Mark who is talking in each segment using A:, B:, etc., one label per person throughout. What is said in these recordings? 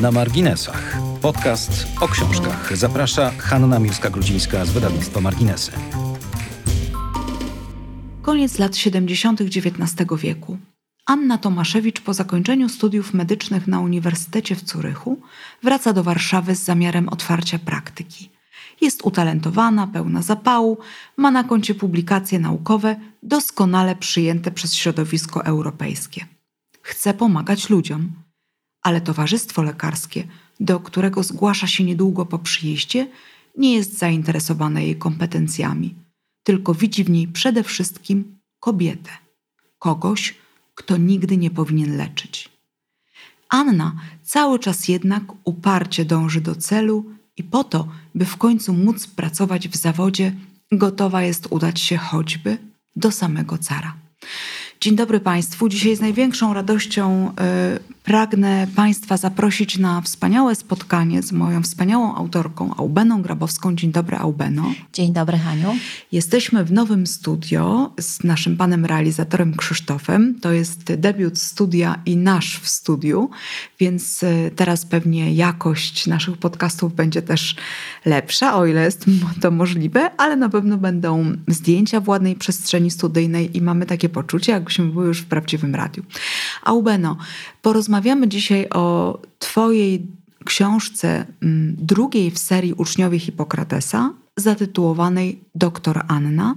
A: Na marginesach. Podcast o książkach. Zaprasza Hanna Miłska-Grudzińska z wydawnictwa Marginesy.
B: Koniec lat 70. XIX wieku. Anna Tomaszewicz po zakończeniu studiów medycznych na Uniwersytecie w Curychu wraca do Warszawy z zamiarem otwarcia praktyki. Jest utalentowana, pełna zapału, ma na koncie publikacje naukowe doskonale przyjęte przez środowisko europejskie. Chce pomagać ludziom, ale towarzystwo lekarskie, do którego zgłasza się niedługo po przyjeździe, nie jest zainteresowane jej kompetencjami, tylko widzi w niej przede wszystkim kobietę, kogoś, kto nigdy nie powinien leczyć. Anna cały czas jednak uparcie dąży do celu i po to, by w końcu móc pracować w zawodzie, gotowa jest udać się choćby do samego cara. Dzień dobry Państwu. Dzisiaj z największą radością y, pragnę Państwa zaprosić na wspaniałe spotkanie z moją wspaniałą autorką Aubeną Grabowską. Dzień dobry, Aubeno.
C: Dzień dobry, Haniu.
B: Jesteśmy w nowym studio z naszym panem realizatorem Krzysztofem. To jest debiut studia i nasz w studiu, więc y, teraz pewnie jakość naszych podcastów będzie też lepsza, o ile jest to możliwe, ale na pewno będą zdjęcia w ładnej przestrzeni studyjnej i mamy takie poczucie, jakbyśmy były już w prawdziwym radiu. Aubeno, porozmawiamy dzisiaj o Twojej książce mm, drugiej w serii Uczniowie Hipokratesa, zatytułowanej Doktor Anna,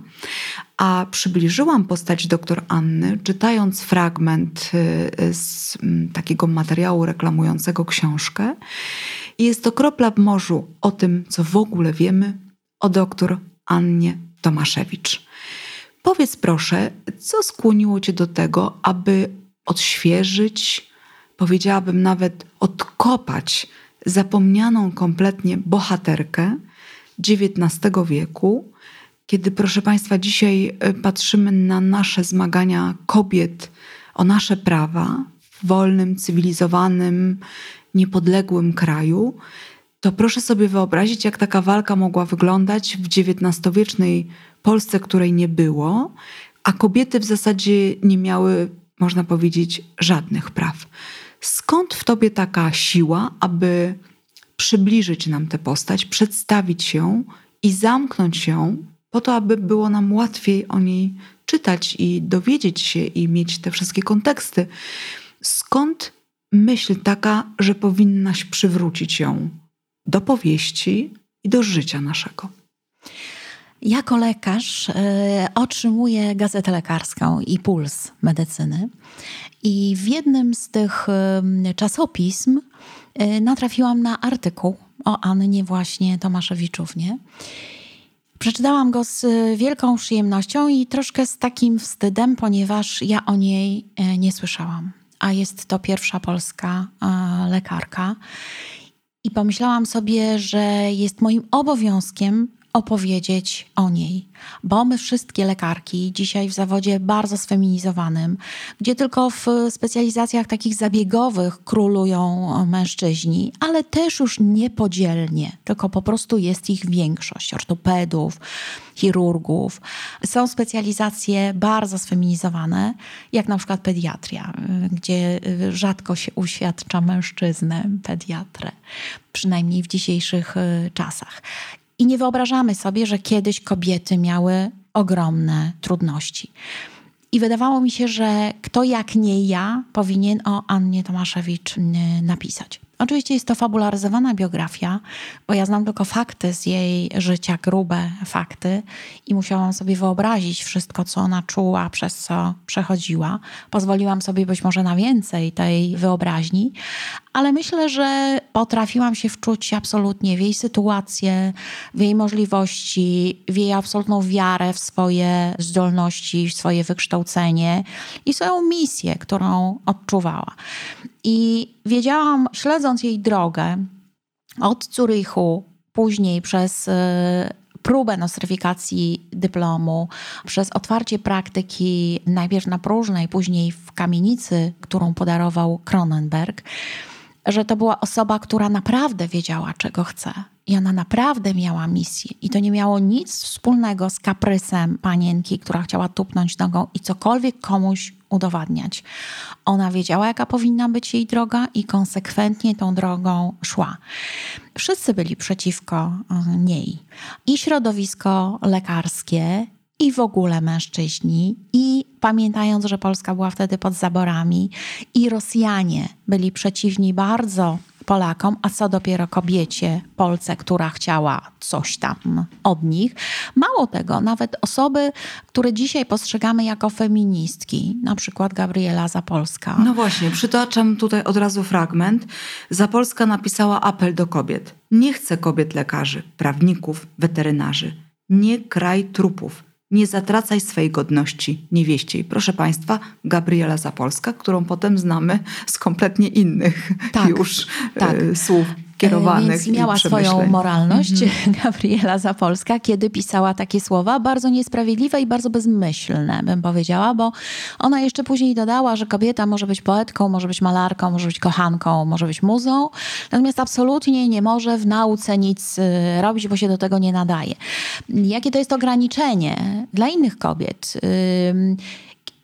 B: a przybliżyłam postać doktor Anny, czytając fragment y, z mm, takiego materiału reklamującego książkę. Jest to kropla w morzu o tym, co w ogóle wiemy o doktor Annie Tomaszewicz. Powiedz proszę, co skłoniło Cię do tego, aby odświeżyć, powiedziałabym nawet odkopać zapomnianą kompletnie bohaterkę XIX wieku, kiedy, proszę Państwa, dzisiaj e, patrzymy na nasze zmagania kobiet o nasze prawa w wolnym, cywilizowanym, niepodległym kraju, to proszę sobie wyobrazić, jak taka walka mogła wyglądać w XIX-wiecznej Polsce, której nie było, a kobiety w zasadzie nie miały, można powiedzieć, żadnych praw. Skąd w tobie taka siła, aby przybliżyć nam tę postać, przedstawić ją i zamknąć ją, po to, aby było nam łatwiej o niej czytać i dowiedzieć się i mieć te wszystkie konteksty? Skąd myśl taka, że powinnaś przywrócić ją do powieści i do życia naszego?
C: Jako lekarz y, otrzymuję gazetę lekarską i puls medycyny. I w jednym z tych czasopism y, natrafiłam na artykuł o Annie właśnie Tomaszewiczównie. Przeczytałam go z wielką przyjemnością i troszkę z takim wstydem, ponieważ ja o niej nie słyszałam. A jest to pierwsza polska lekarka. I pomyślałam sobie, że jest moim obowiązkiem opowiedzieć o niej, bo my wszystkie lekarki dzisiaj w zawodzie bardzo sfeminizowanym, gdzie tylko w specjalizacjach takich zabiegowych królują mężczyźni, ale też już niepodzielnie, tylko po prostu jest ich większość ortopedów, chirurgów. Są specjalizacje bardzo sfeminizowane, jak na przykład pediatria, gdzie rzadko się uświadcza mężczyznę, pediatrę, przynajmniej w dzisiejszych czasach. I nie wyobrażamy sobie, że kiedyś kobiety miały ogromne trudności. I wydawało mi się, że kto jak nie ja powinien o Annie Tomaszewicz napisać. Oczywiście jest to fabularyzowana biografia, bo ja znam tylko fakty z jej życia, grube fakty i musiałam sobie wyobrazić wszystko, co ona czuła, przez co przechodziła. Pozwoliłam sobie być może na więcej tej wyobraźni, ale myślę, że potrafiłam się wczuć absolutnie w jej sytuację, w jej możliwości, w jej absolutną wiarę w swoje zdolności, w swoje wykształcenie i swoją misję, którą odczuwała. I wiedziałam, śledząc jej drogę od Zurychu, później przez y, próbę nostryfikacji dyplomu, przez otwarcie praktyki najpierw na próżnej, później w kamienicy, którą podarował Kronenberg, że to była osoba, która naprawdę wiedziała, czego chce. I ona naprawdę miała misję. I to nie miało nic wspólnego z kaprysem panienki, która chciała tupnąć nogą i cokolwiek komuś udowadniać. Ona wiedziała, jaka powinna być jej droga i konsekwentnie tą drogą szła. Wszyscy byli przeciwko e, niej. I środowisko lekarskie, i w ogóle mężczyźni, i pamiętając, że Polska była wtedy pod zaborami, i Rosjanie byli przeciwni bardzo Polakom, a co dopiero kobiecie, Polce, która chciała coś tam od nich. Mało tego, nawet osoby, które dzisiaj postrzegamy jako feministki, na przykład Gabriela Zapolska.
B: No właśnie, przytaczam tutaj od razu fragment. Zapolska napisała apel do kobiet. Nie chcę kobiet lekarzy, prawników, weterynarzy. Nie kraj trupów nie zatracaj swej godności niewieściej. Proszę Państwa, Gabriela Zapolska, którą potem znamy z kompletnie innych tak, już tak. E, słów kierowanych.
C: Więc miała swoją moralność mm-hmm. Gabriela Zapolska, kiedy pisała takie słowa, bardzo niesprawiedliwe i bardzo bezmyślne, bym powiedziała, bo ona jeszcze później dodała, że kobieta może być poetką, może być malarką, może być kochanką, może być muzą, natomiast absolutnie nie może w nauce nic y, robić, bo się do tego nie nadaje. Jakie to jest ograniczenie dla innych kobiet?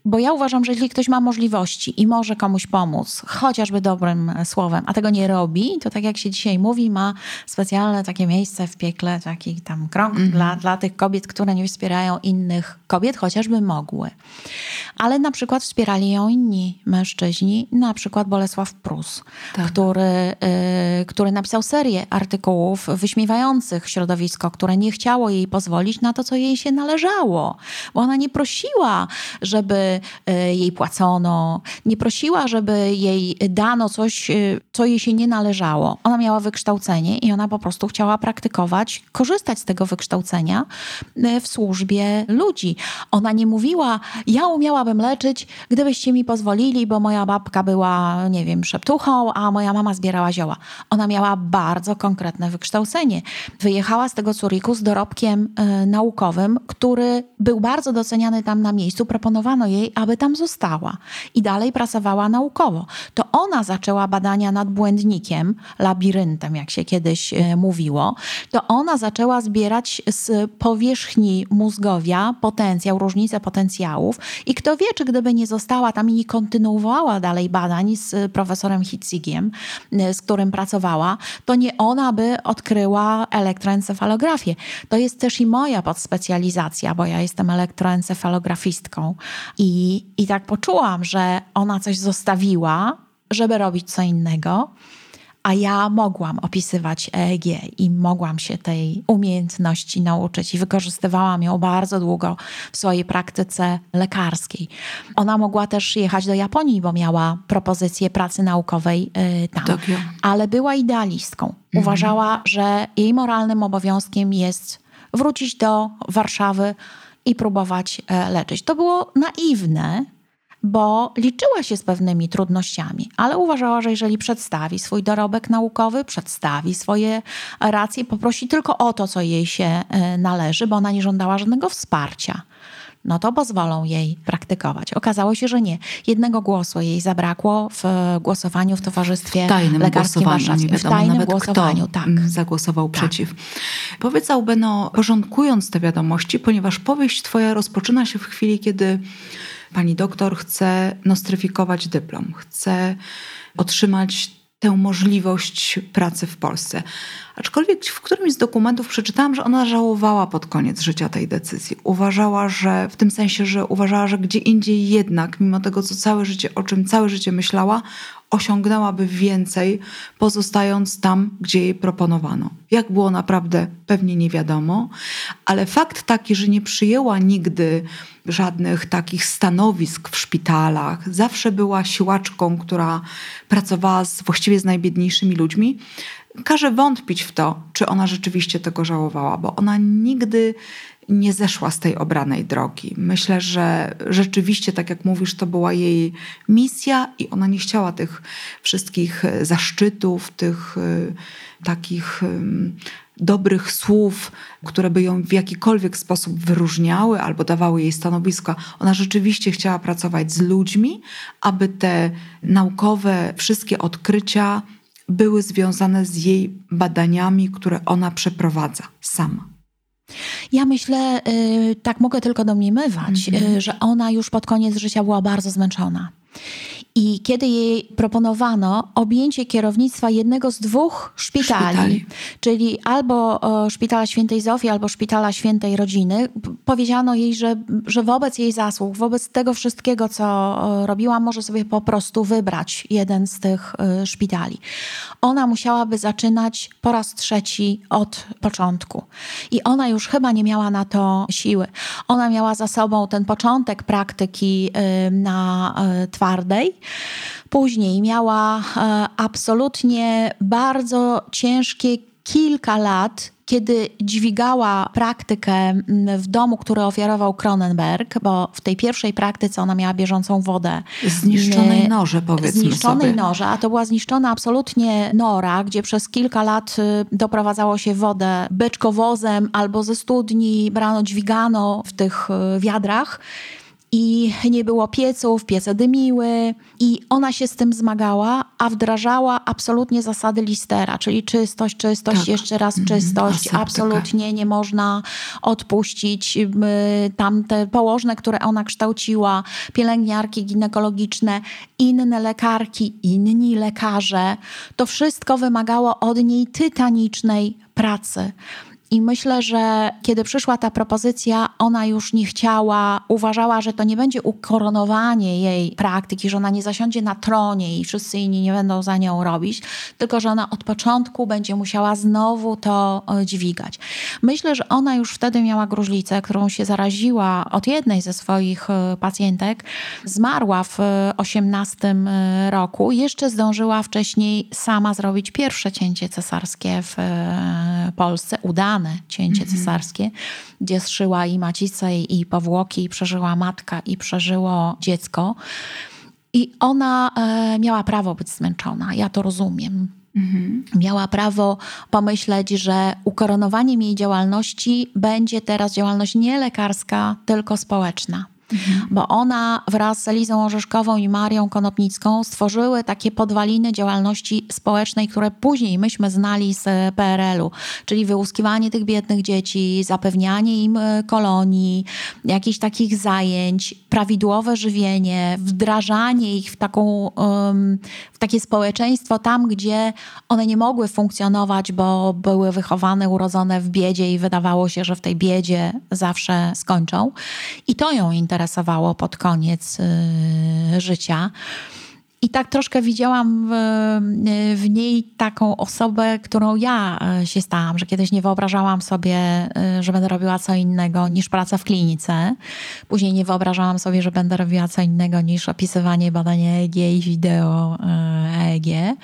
C: Bo ja uważam, że jeśli ktoś ma możliwości i może komuś pomóc, chociażby dobrym słowem, a tego nie robi, to tak jak się dzisiaj mówi, ma specjalne takie miejsce w piekle, taki tam krąg mm -hmm. dla, dla tych kobiet, które nie wspierają innych kobiet, chociażby mogły. Ale na przykład wspierali ją inni mężczyźni, na przykład Bolesław Prus, tak. który, y, który napisał serię artykułów wyśmiewających środowisko, które nie chciało jej pozwolić na to, co jej się należało. Bo ona nie prosiła, żeby E, jej płacono, nie prosiła, żeby jej dano coś, e, co jej się nie należało. Ona miała wykształcenie i ona po prostu chciała praktykować, korzystać z tego wykształcenia e, w służbie ludzi. Ona nie mówiła, ja umiałabym leczyć, gdybyście mi pozwolili, bo moja babka była, nie wiem, szeptuchą, a moja mama zbierała zioła. Ona miała bardzo konkretne wykształcenie. Wyjechała z tego Curiku z dorobkiem y, naukowym, który był bardzo doceniany tam na miejscu. Proponowano jej aby tam została i dalej pracowała naukowo. To ona zaczęła badania nad błędnikiem, labiryntem, jak się kiedyś e, mówiło. To ona zaczęła zbierać z powierzchni mózgowia potencjał, różnice potencjałów. I kto wie, czy gdyby nie została tam i nie kontynuowała dalej badań z profesorem Hitzigiem, e, z którym pracowała, to nie ona by odkryła elektroencefalografię. To jest też i moja podspecjalizacja, bo ja jestem elektroencefalografistką. I, I tak poczułam, że ona coś zostawiła, żeby robić co innego, a ja mogłam opisywać EEG i mogłam się tej umiejętności nauczyć i wykorzystywałam ją bardzo długo w swojej praktyce lekarskiej. Ona mogła też jechać do Japonii, bo miała propozycję pracy naukowej yy, tam, Tokio. ale była idealistką. Mhm. Uważała, że jej moralnym obowiązkiem jest wrócić do Warszawy, i próbować e, leczyć. To było naiwne, bo liczyła się z pewnymi trudnościami, ale uważała, że jeżeli przedstawi swój dorobek naukowy, przedstawi swoje racje, poprosi tylko o to, co jej się e, należy, bo ona nie żądała żadnego wsparcia no to pozwolą jej praktykować. Okazało się, że nie. Jednego głosu jej zabrakło w głosowaniu w Towarzystwie w tajnym Lekarskim głosowaniu, nie wiadomo w tajnym głosowaniu,
B: tak. zagłosował tak. przeciw. Powiedz Albeno, porządkując te wiadomości, ponieważ powieść twoja rozpoczyna się w chwili, kiedy pani doktor chce nostryfikować dyplom, chce otrzymać tę możliwość pracy w Polsce. Aczkolwiek w którymś z dokumentów przeczytałam, że ona żałowała pod koniec życia tej decyzji. Uważała, że w tym sensie, że uważała, że gdzie indziej jednak, mimo tego, co całe życie, o czym całe życie myślała, osiągnęłaby więcej, pozostając tam, gdzie jej proponowano. Jak było naprawdę, pewnie nie wiadomo, ale fakt taki, że nie przyjęła nigdy żadnych takich stanowisk w szpitalach, zawsze była siłaczką, która pracowała z, właściwie z najbiedniejszymi ludmi, każe wątpić w to, czy ona rzeczywiście tego żałowała, bo ona nigdy nie zeszła z tej obranej drogi. Myślę, że rzeczywiście, tak jak mówisz, to była jej misja i ona nie chciała tych wszystkich e, zaszczytów, tych e, takich dobrych słów, które by ją w jakikolwiek sposób wyróżniały albo dawały jej stanowisko. Ona rzeczywiście chciała pracować z ludźmi, aby te naukowe wszystkie odkrycia były związane z jej badaniami, które ona przeprowadza sama?
C: Ja myślę, y, tak mogę tylko domniemywać, mm -hmm. że ona już pod koniec życia była bardzo zmęczona. I kiedy jej proponowano objęcie kierownictwa jednego z dwóch szpitali, szpitali. czyli albo Szpitala Świętej Zofii, albo Szpitala Świętej Rodziny, powiedziano jej, że, że wobec jej zasług, wobec tego wszystkiego, co robiła, może sobie po prostu wybrać jeden z tych e, szpitali. Ona musiałaby zaczynać po raz trzeci od początku. I ona już chyba nie miała na to siły. Ona miała za sobą ten początek praktyki e, na e, twardej, Później miała e, absolutnie bardzo ciężkie kilka lat, kiedy dźwigała praktykę w domu, który ofiarował Cronenberg, bo w tej pierwszej praktyce ona miała bieżącą wodę.
B: Zniszczonej norze, powiedzmy
C: Zniszczonej
B: sobie.
C: norze, a to była zniszczona absolutnie nora, gdzie przez kilka lat y, doprowadzało się wodę beczkowozem albo ze studni, brano, dźwigano w tych y, wiadrach i nie było pieców, piece dymiły i ona się z tym zmagała, a wdrażała absolutnie zasady Listera, czyli czystość, czystość, tak. jeszcze raz mhm. czystość, mm, absolutnie nie można odpuścić tamte położne, które ona kształciła, pielęgniarki ginekologiczne, inne lekarki, inni lekarze. To wszystko wymagało od niej tytanicznej pracy. I myślę, że kiedy przyszła ta propozycja, ona już nie chciała, uważała, że to nie będzie ukoronowanie jej praktyki, że ona nie zasiądzie na tronie i wszyscy inni nie będą za nią robić, tylko że ona od początku będzie musiała znowu to e, dźwigać. Myślę, że ona już wtedy miała gruźlicę, którą się zaraziła od jednej ze swoich e, pacjentek. Zmarła w 18 e, roku. Jeszcze zdążyła wcześniej sama zrobić pierwsze cięcie cesarskie w Polsce, cięcie mhm. cesarskie, gdzie zszyła i macicę, i powłoki, i przeżyła matka, i przeżyło dziecko. I ona e, miała prawo być zmęczona. Ja to rozumiem. Mhm. Miała prawo pomyśleć, że ukoronowaniem jej działalności będzie teraz działalność nie lekarska, tylko społeczna. Mhm. Bo ona wraz z Elizą Orzeszkową i Marią Konopnicką stworzyły takie podwaliny działalności społecznej, które później myśmy znali z PRL-u, czyli wyłuskiwanie tych biednych dzieci, zapewnianie im e, kolonii, jakichś takich zajęć, prawidłowe żywienie, wdrażanie ich w, taką, w takie społeczeństwo tam, gdzie one nie mogły funkcjonować, bo były wychowane, urodzone w biedzie i wydawało się, że w tej biedzie zawsze skończą. I to ją interesuje interesowało pod koniec y, życia. I tak troszkę widziałam w, w, niej taką osobę, którą ja y, się stałam, że kiedyś nie wyobrażałam sobie, y, że będę robiła co innego niż praca w klinice. Później nie wyobrażałam sobie, że będę robiła co innego niż opisywanie badania EEG i wideo EEG.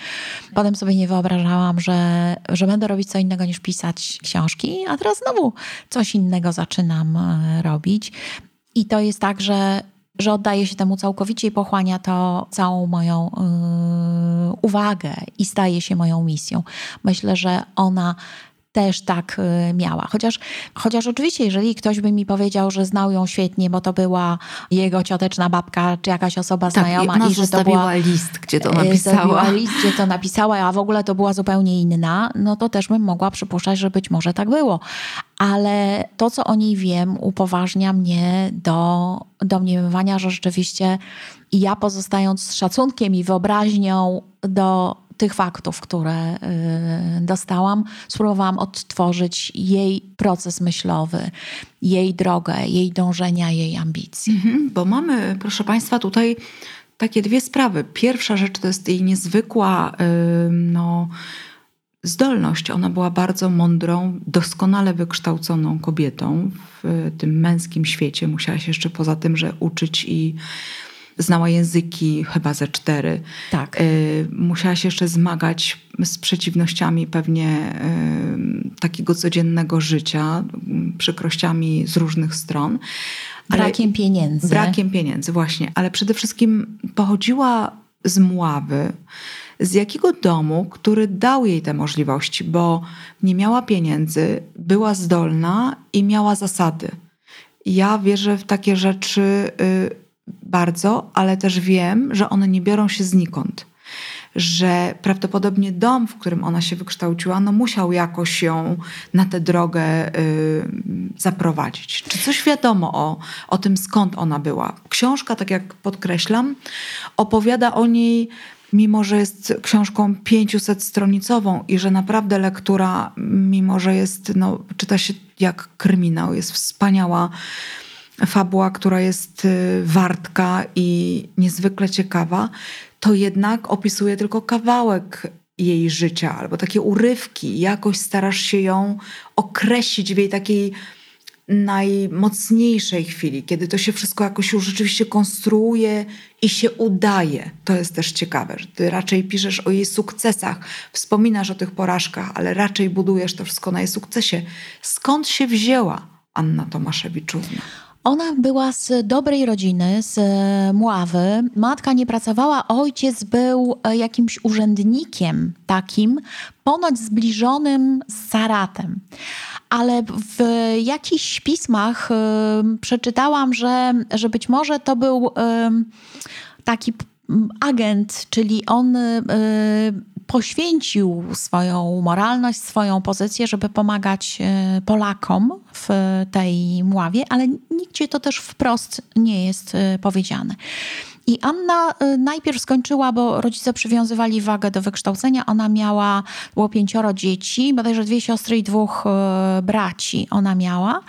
C: Potem sobie nie wyobrażałam, że, że będę robić co innego niż pisać książki, a teraz znowu coś innego zaczynam robić. I to jest tak, że, że oddaje się temu całkowicie i pochłania to całą moją yy, uwagę i staje się moją misją. Myślę, że ona też tak y, miała. Chociaż, chociaż oczywiście, jeżeli ktoś by mi powiedział, że znał ją świetnie, bo to była jego cioteczna babka, czy jakaś osoba
B: tak,
C: znajoma.
B: I, i że to była list, gdzie to y, napisała.
C: list, gdzie to napisała, a w ogóle to była zupełnie inna, no to też bym mogła przypuszczać, że być może tak było. Ale to, co o niej wiem, upoważnia mnie do domniemywania, że rzeczywiście ja pozostając z szacunkiem i wyobraźnią do tych faktów, które y, dostałam, spróbowałam odtworzyć jej proces myślowy, jej drogę, jej dążenia, jej ambicji.
B: Mhm, bo mamy, proszę Państwa, tutaj takie dwie sprawy. Pierwsza rzecz to jest jej niezwykła no, zdolność. Ona była bardzo mądrą, doskonale wykształconą kobietą w tym męskim świecie. Musiała się jeszcze poza tym, że uczyć i znała języki chyba ze cztery.
C: Tak.
B: Y, musiała się jeszcze zmagać z przeciwnościami pewnie y, takiego codziennego życia, przykrościami z różnych stron.
C: Brakiem pieniędzy.
B: Brakiem pieniędzy, właśnie. Ale przede wszystkim pochodziła z Mławy, z jakiego domu, który dał jej te możliwości, bo nie miała pieniędzy, była zdolna i miała zasady. Ja wierzę w takie rzeczy y, bardzo, ale też wiem, że one nie biorą się znikąd. że prawdopodobnie dom, w którym ona się wykształciła, no musiał jakoś ją na tę drogę y, zaprowadzić. Czy coś wiadomo o, o tym, skąd ona była? Książka, tak jak podkreślam, opowiada o niej mimo że jest książką 500-stronicową i że naprawdę lektura, mimo że jest, no, czyta się jak kryminał, jest wspaniała fabuła, która jest y, wartka i niezwykle ciekawa, to jednak opisuje tylko kawałek jej życia albo takie urywki. Jakoś starasz się ją określić w jej takiej najmocniejszej chwili, kiedy to się wszystko jakoś już rzeczywiście konstruuje i się udaje. To jest też ciekawe, że ty raczej piszesz o jej sukcesach, wspominasz o tych porażkach, ale raczej budujesz to wszystko na jej sukcesie. Skąd się wzięła Anna Tomaszewiczówna?
C: Ona była z dobrej rodziny, z Mławy. Matka nie pracowała, ojciec był e, jakimś urzędnikiem takim, ponoć zbliżonym z Saratem. Ale w jakichś pismach y, przeczytałam, że, że być może to był taki agent, czyli on poświęcił swoją moralność, swoją pozycję, żeby pomagać e, Polakom w tej mławie, ale nigdzie to też wprost nie jest e, powiedziane. I Anna e, najpierw skończyła, bo rodzice przywiązywali wagę do wykształcenia. Ona miała, było pięcioro dzieci, bodajże dwie siostry i dwóch braci ona miała.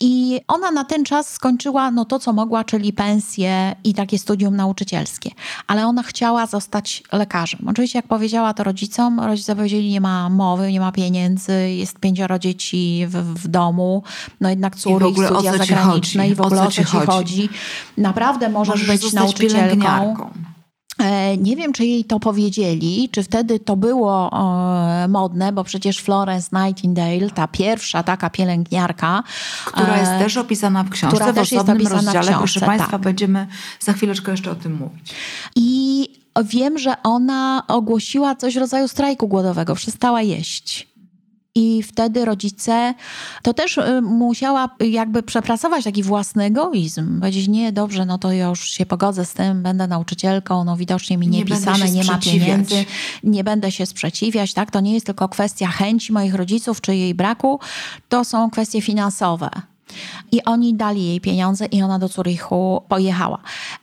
C: I ona na ten czas skończyła no to, co mogła, czyli pensję i takie studium nauczycielskie. Ale ona chciała zostać lekarzem. Oczywiście, jak powiedziała to rodzicom, rodzice powiedzieli, nie ma mowy, nie ma pieniędzy, jest pięcioro dzieci w, w domu, no jednak córy, I studia zagraniczne i w ogóle o co ci chodzi. chodzi. Naprawdę możesz, możesz być nauczycielką. E, nie wiem, czy jej to powiedzieli, czy wtedy to było e, modne, bo przecież Florence Nightingale, ta pierwsza taka pielęgniarka.
B: Która jest e, też opisana w książce, która też jest opisana rozdziale. W książce, Proszę tak. Państwa, będziemy za chwileczkę jeszcze o tym mówić.
C: I wiem, że ona ogłosiła coś w rodzaju strajku głodowego, przestała jeść. I wtedy rodzice, to też y, musiała jakby przepracować taki własny egoizm. Powiedzieć, nie, dobrze, no to już się pogodzę z tym, będę nauczycielką, no widocznie mi nie, nie pisane, nie ma pieniędzy, nie będę się sprzeciwiać, tak? To nie jest tylko kwestia chęci moich rodziców czy jej braku, to są kwestie finansowe. I oni dali jej pieniądze i ona do Zurichu pojechała.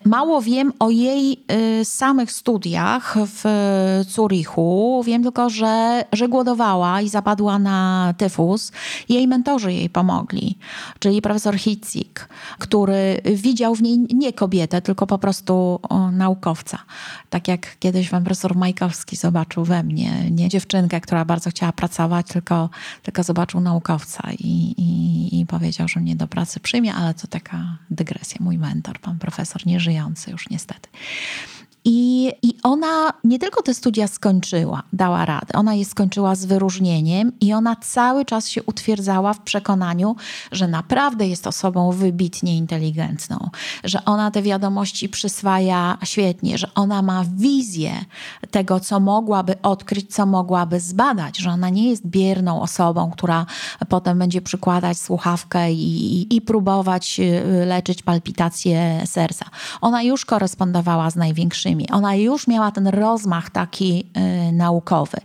C: Mało wiem o jej y, samych studiach w Zurichu. Wiem tylko, że, że głodowała i zapadła na tyfus. Jej mentorzy jej pomogli, czyli profesor Hitzik, który widział w niej nie kobietę, tylko po prostu o, naukowca. Tak jak kiedyś pan profesor Majkowski zobaczył we mnie, nie dziewczynkę, która bardzo chciała pracować, tylko, tylko zobaczył naukowca i, i, i powiedział, że mnie do pracy przyjmie, ale to taka dygresja. Mój mentor, pan profesor, nieżyjący już niestety. I, I ona nie tylko te studia skończyła, dała radę, ona je skończyła z wyróżnieniem i ona cały czas się utwierdzała w przekonaniu, że naprawdę jest osobą wybitnie inteligentną, że ona te wiadomości przyswaja świetnie, że ona ma wizję tego, co mogłaby odkryć, co mogłaby zbadać, że ona nie jest bierną osobą, która potem będzie przykładać słuchawkę i, i, i próbować y, leczyć palpitacje serca. Ona już korespondowała z największymi ona już miała ten rozmach taki y, naukowy.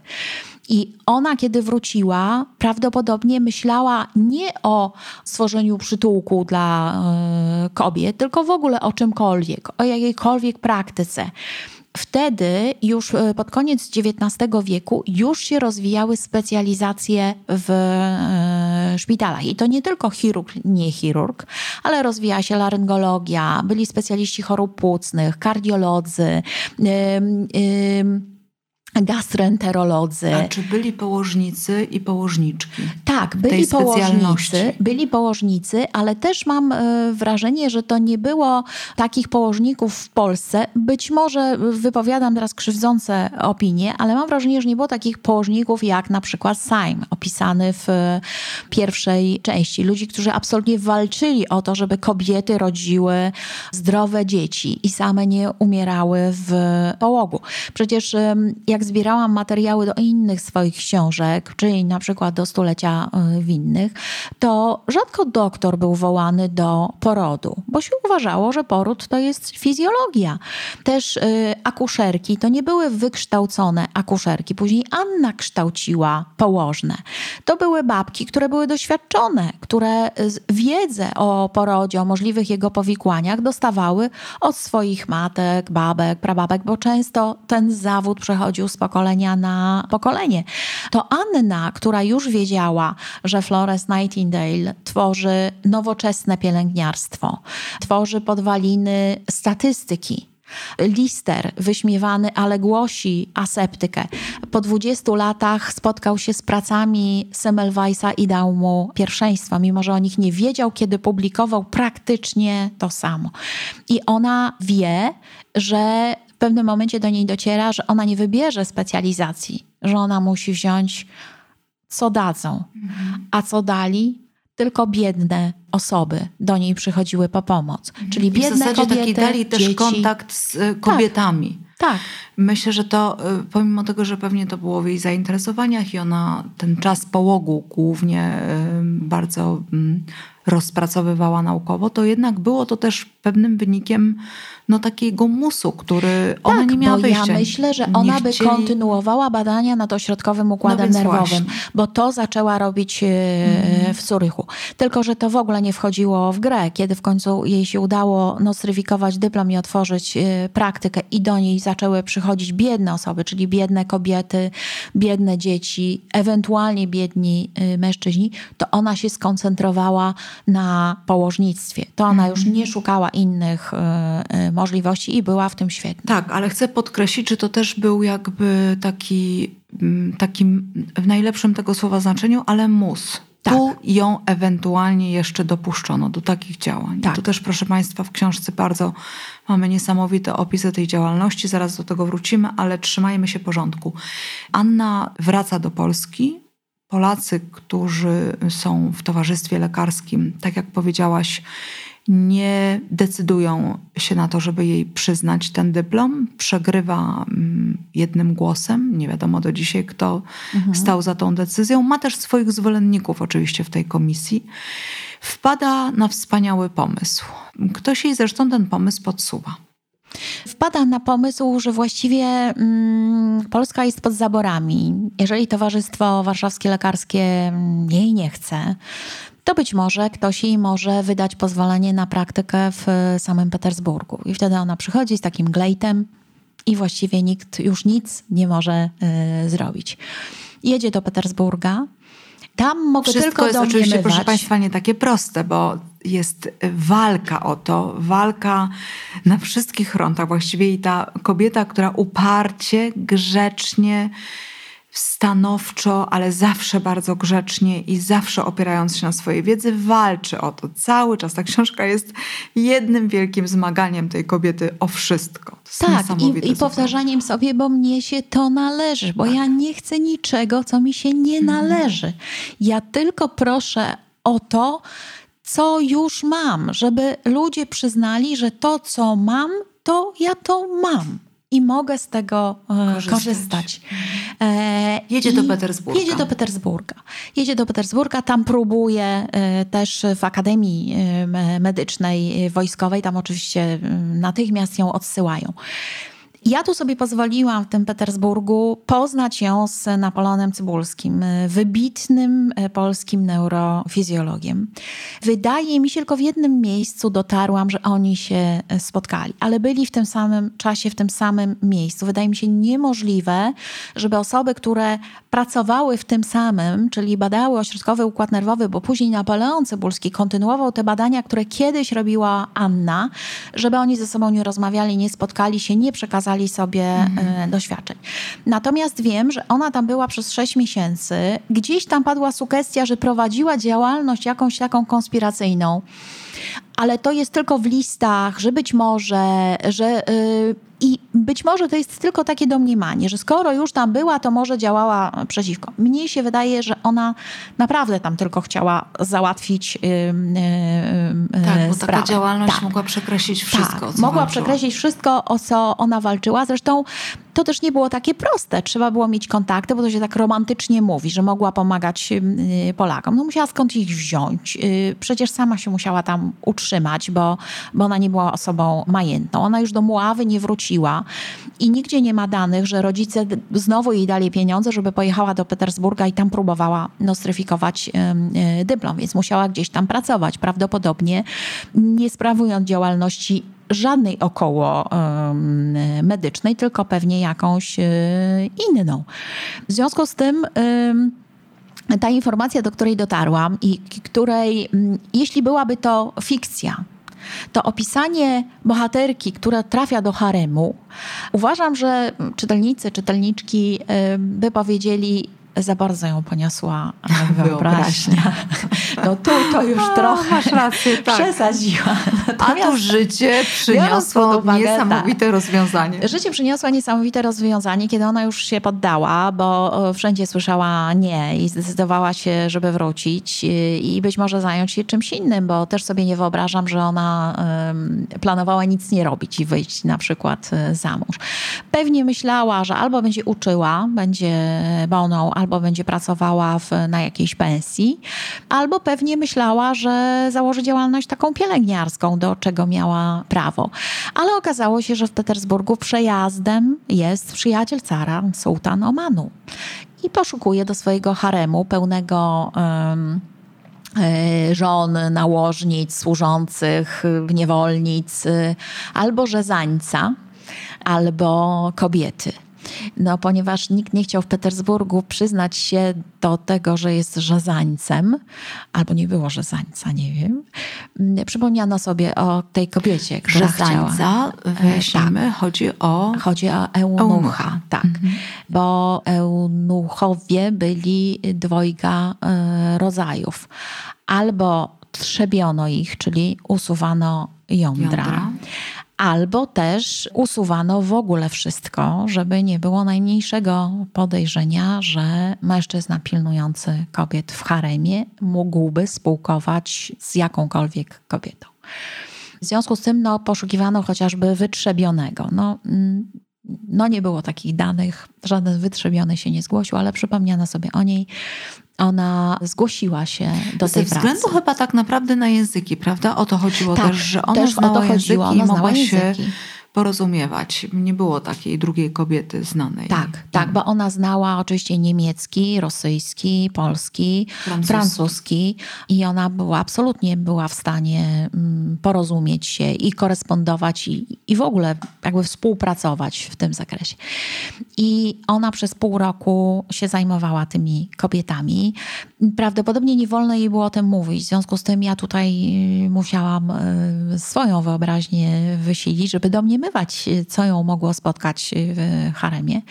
C: I ona, kiedy wróciła, prawdopodobnie myślała nie o stworzeniu przytułku dla y, kobiet, tylko w ogóle o czymkolwiek, o jakiejkolwiek praktyce. Wtedy, już e, pod koniec XIX wieku, już się rozwijały specjalizacje w e, szpitalach. I to nie tylko chirurg, nie chirurg, ale rozwijała się laryngologia, byli specjaliści chorób płucnych, kardiolodzy. Gastroenterolodzy.
B: A czy byli położnicy i położniczki?
C: Tak, byli położnicy, byli położnicy, ale też mam e, wrażenie, że to nie było takich położników w Polsce. Być może wypowiadam teraz krzywdzące opinie, ale mam wrażenie, że nie było takich położników jak na przykład Saim, opisany w pierwszej części. Ludzi, którzy absolutnie walczyli o to, żeby kobiety rodziły zdrowe dzieci i same nie umierały w połogu. Przecież jak zbierałam materiały do innych swoich książek, czyli na przykład do stulecia y, winnych, to rzadko doktor był wołany do porodu, bo się uważało, że poród to jest fizjologia. Też y, akuszerki to nie były wykształcone akuszerki. Później Anna kształciła położne. To były babki, które były doświadczone, które wiedzę o porodzie, o możliwych jego powikłaniach dostawały od swoich matek, babek, prababek, bo często ten zawód przechodził z pokolenia na pokolenie. To Anna, która już wiedziała, że Florence Nightingale tworzy nowoczesne pielęgniarstwo, tworzy podwaliny statystyki, Lister, wyśmiewany, ale głosi aseptykę. Po 20 latach spotkał się z pracami Semmelweisa i dał mu pierwszeństwo, mimo że o nich nie wiedział, kiedy publikował praktycznie to samo. I ona wie, że w pewnym momencie do niej dociera, że ona nie wybierze specjalizacji, że ona musi wziąć co dadzą. A co dali? Tylko biedne osoby do niej przychodziły po pomoc. Mhm. Czyli biedne w kobiety, taki
B: dali też
C: dzieci.
B: kontakt z y, kobietami.
C: Tak. tak.
B: Myślę, że to y, pomimo tego, że pewnie to było w jej zainteresowaniach i ona ten czas połogu głównie y, bardzo mm, rozpracowywała naukowo, to jednak było to też pewnym wynikiem no, takiego musu, który tak, ona nie miała
C: bo
B: wyjścia.
C: ja myślę, że ona by chcieli... kontynuowała badania nad ośrodkowym układem no nerwowym, właśnie. bo to zaczęła robić mm. w Zurychu. Tylko, że to w ogóle nie wchodziło w grę. Kiedy w końcu jej się udało nostryfikować dyplom i otworzyć e, praktykę i do niej zaczęły przychodzić biedne osoby, czyli biedne kobiety, biedne dzieci, ewentualnie biedni e, mężczyźni, to ona się skoncentrowała na położnictwie. To ona już nie szukała innych możliwości i była w tym świetna.
B: Tak, ale chcę podkreślić, że to też był jakby taki, mm, taki w najlepszym tego słowa znaczeniu, ale mus. Tak. Tu ją ewentualnie jeszcze dopuszczono do takich działań. Tak. tu też, proszę Państwa, w książce bardzo mamy niesamowite opisy tej działalności, zaraz do tego wrócimy, ale trzymajmy się porządku. Anna wraca do Polski. Polacy, którzy są w towarzystwie lekarskim, tak jak powiedziałaś, nie decydują się na to, żeby jej przyznać ten dyplom. Przegrywa mm, jednym głosem. Nie wiadomo do dzisiaj, kto mhm. stał za tą decyzją. Ma też swoich zwolenników oczywiście w tej komisji. Wpada na wspaniały pomysł. Ktoś jej zresztą ten pomysł podsuwa.
C: Wpada na pomysł, że właściwie mm, Polska jest pod zaborami. Jeżeli Towarzystwo Warszawskie Lekarskie mm, jej nie chce, to być może ktoś jej może wydać pozwolenie na praktykę w samym Petersburgu. I wtedy ona przychodzi z takim glejtem i właściwie nikt już nic nie może y, zrobić. Jedzie do Petersburga. Tam mogę
B: Wszystko
C: tylko
B: jest oczywiście, proszę Państwa, nie takie proste, bo jest walka o to, walka na wszystkich frontach. Właściwie i ta kobieta, która uparcie, grzecznie, stanowczo, ale zawsze bardzo grzecznie i zawsze opierając się na swojej wiedzy, walczy o to cały czas. Ta książka jest jednym wielkim zmaganiem tej kobiety o wszystko.
C: tak, i, i powtarzaniem sobie, bo mnie się to należy, bo tak. ja nie chcę niczego, co mi się nie mhm. należy. Ja tylko proszę o to, co już mam, żeby ludzie przyznali, że to, co mam, to ja to mam i mogę z tego e, korzystać. korzystać.
B: E, jedzie do Petersburga.
C: Jedzie do Petersburga. Jedzie do Petersburga, tam próbuje e, też w Akademii Medycznej Wojskowej, tam oczywiście natychmiast ją odsyłają. Ja tu sobie pozwoliłam w tym Petersburgu poznać ją z Napoleonem Cybulskim, wybitnym e, polskim neurofizjologiem. Wydaje mi się, tylko w jednym miejscu dotarłam, że oni się e, spotkali, ale byli w tym samym czasie, w tym samym miejscu. Wydaje mi się niemożliwe, żeby osoby, które pracowały w tym samym, czyli badały ośrodkowy układ nerwowy, bo później Napoleon Cybulski kontynuował te badania, które kiedyś robiła Anna, żeby oni ze sobą nie rozmawiali, nie spotkali się, nie przekazali sobie mhm. doświadczeń. Natomiast wiem, że ona tam była przez 6 miesięcy. Gdzieś tam padła sugestia, że prowadziła działalność jakąś taką konspiracyjną ale to jest tylko w listach, że być może, że yy, I być może to jest tylko takie domniemanie, że skoro już tam była, to może działała przeciwko. Mnie się wydaje, że ona naprawdę tam tylko chciała załatwić yy,
B: yy, Tak, bo sprawę. taka działalność tak. mogła przekreślić wszystko.
C: Tak, mogła walczyła. przekreślić wszystko, o co ona walczyła. Zresztą to też nie było takie proste. Trzeba było mieć kontakty, bo to się tak romantycznie mówi, że mogła pomagać y, Polakom. No musiała skąd ich wziąć. Y, przecież sama się musiała tam utrzymać, bo, bo ona nie była osobą majętną. Ona już do Muławy nie wróciła i nigdzie nie ma danych, że rodzice znowu jej dali pieniądze, żeby pojechała do Petersburga i tam próbowała nostryfikować y, dyplom, więc musiała gdzieś tam pracować. Prawdopodobnie nie sprawując działalności żadnej około medycznej, tylko pewnie jakąś e, inną. W związku z tym ta informacja, do której dotarłam i której, jeśli byłaby to fikcja, to opisanie bohaterki, która trafia do haremu, uważam, że czytelnicy, czytelniczki by powiedzieli, za bardzo ją poniosła wyobraźnia. No tu to już A, trochę masz rację, tak. przesadziła.
B: Natomiast A tu życie przyniosło uwagę, niesamowite rozwiązanie.
C: Życie przyniosło niesamowite rozwiązanie, kiedy ona już się poddała, bo wszędzie słyszała nie i zdecydowała się, żeby wrócić i być może zająć się czymś innym, bo też sobie nie wyobrażam, że ona planowała nic nie robić i wyjść na przykład e, za mąż. Pewnie myślała, że albo będzie uczyła, będzie boną, albo będzie pracowała w, na jakiejś pensji, albo pewnie myślała, że założy działalność taką pielęgniarską, do czego miała prawo. Ale okazało się, że w Petersburgu przejazdem jest przyjaciel cara, sułtan Omanu. I poszukuje do swojego haremu pełnego. Um, żon, nałożnic, służących, niewolnic, albo rzezańca, albo kobiety. No, ponieważ nikt nie chciał w Petersburgu przyznać się do tego, że jest rzezańcem, albo nie było rzezańca, nie wiem. Mm, przypomniano sobie o tej kobiecie, która
B: Rzezańca,
C: chciała...
B: wyjaśnimy, tak. chodzi o...
C: Chodzi o eunucha, eunucha. tak. Mhm. Bo eunuchowie byli dwojga e, rodzajów. Albo trzebiono ich, czyli usuwano jądra. jądra albo też usuwano w ogóle wszystko, żeby nie było najmniejszego podejrzenia, że mężczyzna pilnujący kobiet w haremie mógłby spółkować z jakąkolwiek kobietą. W związku z tym no, poszukiwano chociażby wytrzebionego. No, mm, no nie było takich danych, żaden wytrzebiony się nie zgłosił, ale przypomniano sobie o niej ona zgłosiła się do tej
B: pracy. Ze względu chyba tak naprawdę na języki, prawda? O to chodziło
C: tak,
B: też, że ona też znała o to chodziło,
C: języki
B: ona i mogła się porozumiewać. Nie było takiej drugiej kobiety znanej.
C: Tak, tak, tak, bo ona znała oczywiście niemiecki, rosyjski, polski, francuski, francuski i ona była absolutnie była w stanie mm, porozumieć się i korespondować i, i w ogóle jakby współpracować w tym zakresie. I ona przez pół roku się zajmowała tymi kobietami. Prawdopodobnie nie wolno jej było o tym mówić. W związku z tym ja tutaj y, musiałam y, swoją wyobraźnię wysilić, żeby domniemywać, y, co ją mogło spotkać w haremie,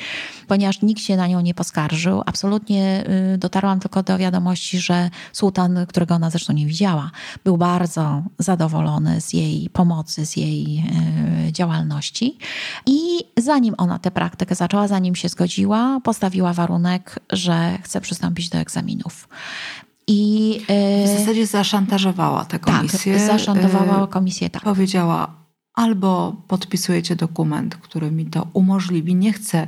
C: ponieważ nikt się na nią nie poskarżył. Absolutnie dotarłam tylko do wiadomości, że sułtan, którego ona zresztą nie widziała, był bardzo zadowolony z jej pomocy, z jej działalności. I zanim ona tę praktykę zaczęła, zanim się zgodziła, postawiła warunek, że chce przystąpić do egzaminów.
B: I, w e, zasadzie zaszantażowała tę tak, komisję.
C: Tak, zaszantowała komisję, tak.
B: Powiedziała, albo podpisujecie dokument, który mi to umożliwi. Nie chcę,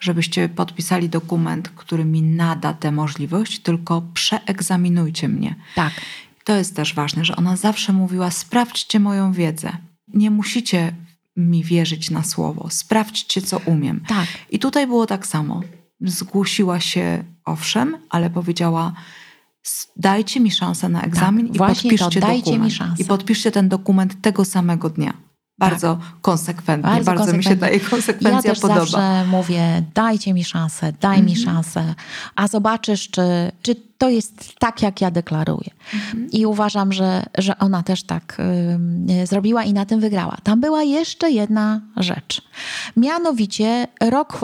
B: żebyście podpisali dokument, który mi nada tę możliwość, tylko przeegzaminujcie mnie.
C: Tak.
B: To jest też ważne, że ona zawsze mówiła: sprawdźcie moją wiedzę. Nie musicie mi wierzyć na słowo. Sprawdźcie, co umiem.
C: Tak.
B: I tutaj było tak samo. Zgłosiła się, owszem, ale powiedziała: dajcie mi szansę na egzamin tak, i podpiszcie to, dokument. I podpiszcie ten dokument tego samego dnia. Bardzo tak. konsekwentnie, bardzo, bardzo konsekwentnie. mi się ta jej konsekwencja
C: ja też
B: podoba.
C: zawsze mówię, dajcie mi szansę, daj mm -hmm. mi mhm. szansę, a zobaczysz, czy, czy to jest tak, jak ja deklaruję. Mhm. I uważam, że, że ona też tak y, zrobiła i na tym wygrała. Tam była jeszcze jedna rzecz. Mianowicie rok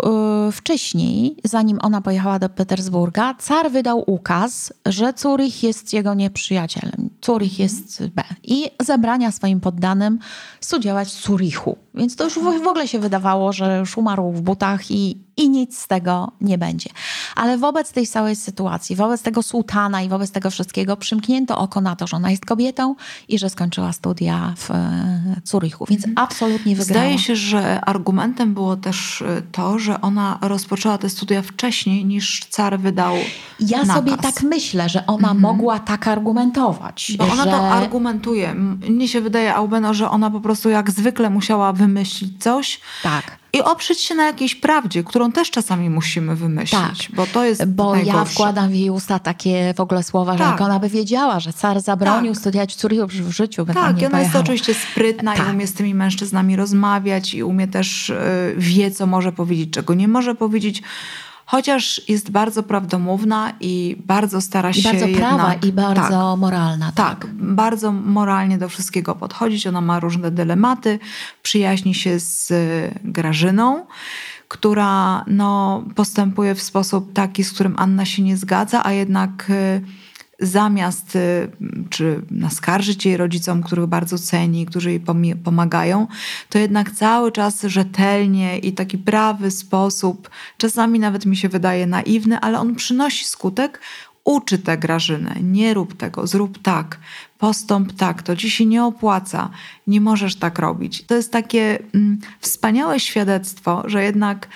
C: y, wcześniej, zanim ona pojechała do Petersburga, car wydał ukaz, że Zurich jest jego nieprzyjacielem. Zurich jest B. I zabrania swoim poddanym studiować w Zurichu. Więc to już w ogóle się wydawało, że już umarł w butach i, i nic z tego nie będzie. Ale wobec tej całej sytuacji, wobec tego sułtana i wobec tego wszystkiego przymknięto oko na to, że ona jest kobietą i że skończyła studia w e, Zurichu. Więc mhm. absolutnie wygrała.
B: Zdaje się, że argumentem było też e, to, że ona rozpoczęła te studia wcześniej niż car wydał
C: Ja
B: nakaz.
C: sobie tak myślę, że ona mhm. mogła tak argumentować.
B: Bo
C: że...
B: ona to argumentuje. Mnie się wydaje, Aubeno, że ona po prostu jak zwykle musiała wymyślić coś.
C: Tak
B: i oprzeć się na jakiejś prawdzie, którą też czasami musimy wymyślić, tak, bo to jest
C: Bo
B: najgorsze.
C: ja wkładam w jej usta takie w ogóle słowa, tak. że jak ona by wiedziała, że car zabronił tak. studiować Zurichu w życiu, by
B: tak, i ona jest oczywiście sprytna tak. i umie z tymi mężczyznami rozmawiać i umie też, y, wie co może powiedzieć, czego nie może powiedzieć chociaż jest bardzo prawdomówna i bardzo stara się.
C: I bardzo
B: jednak,
C: prawa i bardzo tak, moralna.
B: Tak. tak, bardzo moralnie do wszystkiego podchodzić. Ona ma różne dylematy, przyjaźni się z Grażyną która no, postępuje w sposób taki, z którym Anna się nie zgadza, a jednak y, zamiast y, czy naskarżyć jej rodzicom, których bardzo ceni, którzy jej pomagają, to jednak cały czas rzetelnie i taki prawy sposób, czasami nawet mi się wydaje naiwny, ale on przynosi skutek, uczy tę Grażynę. Nie rób tego, zrób tak, postąp tak, to ci się nie opłaca, nie możesz tak robić. To jest takie mm, wspaniałe świadectwo, że jednak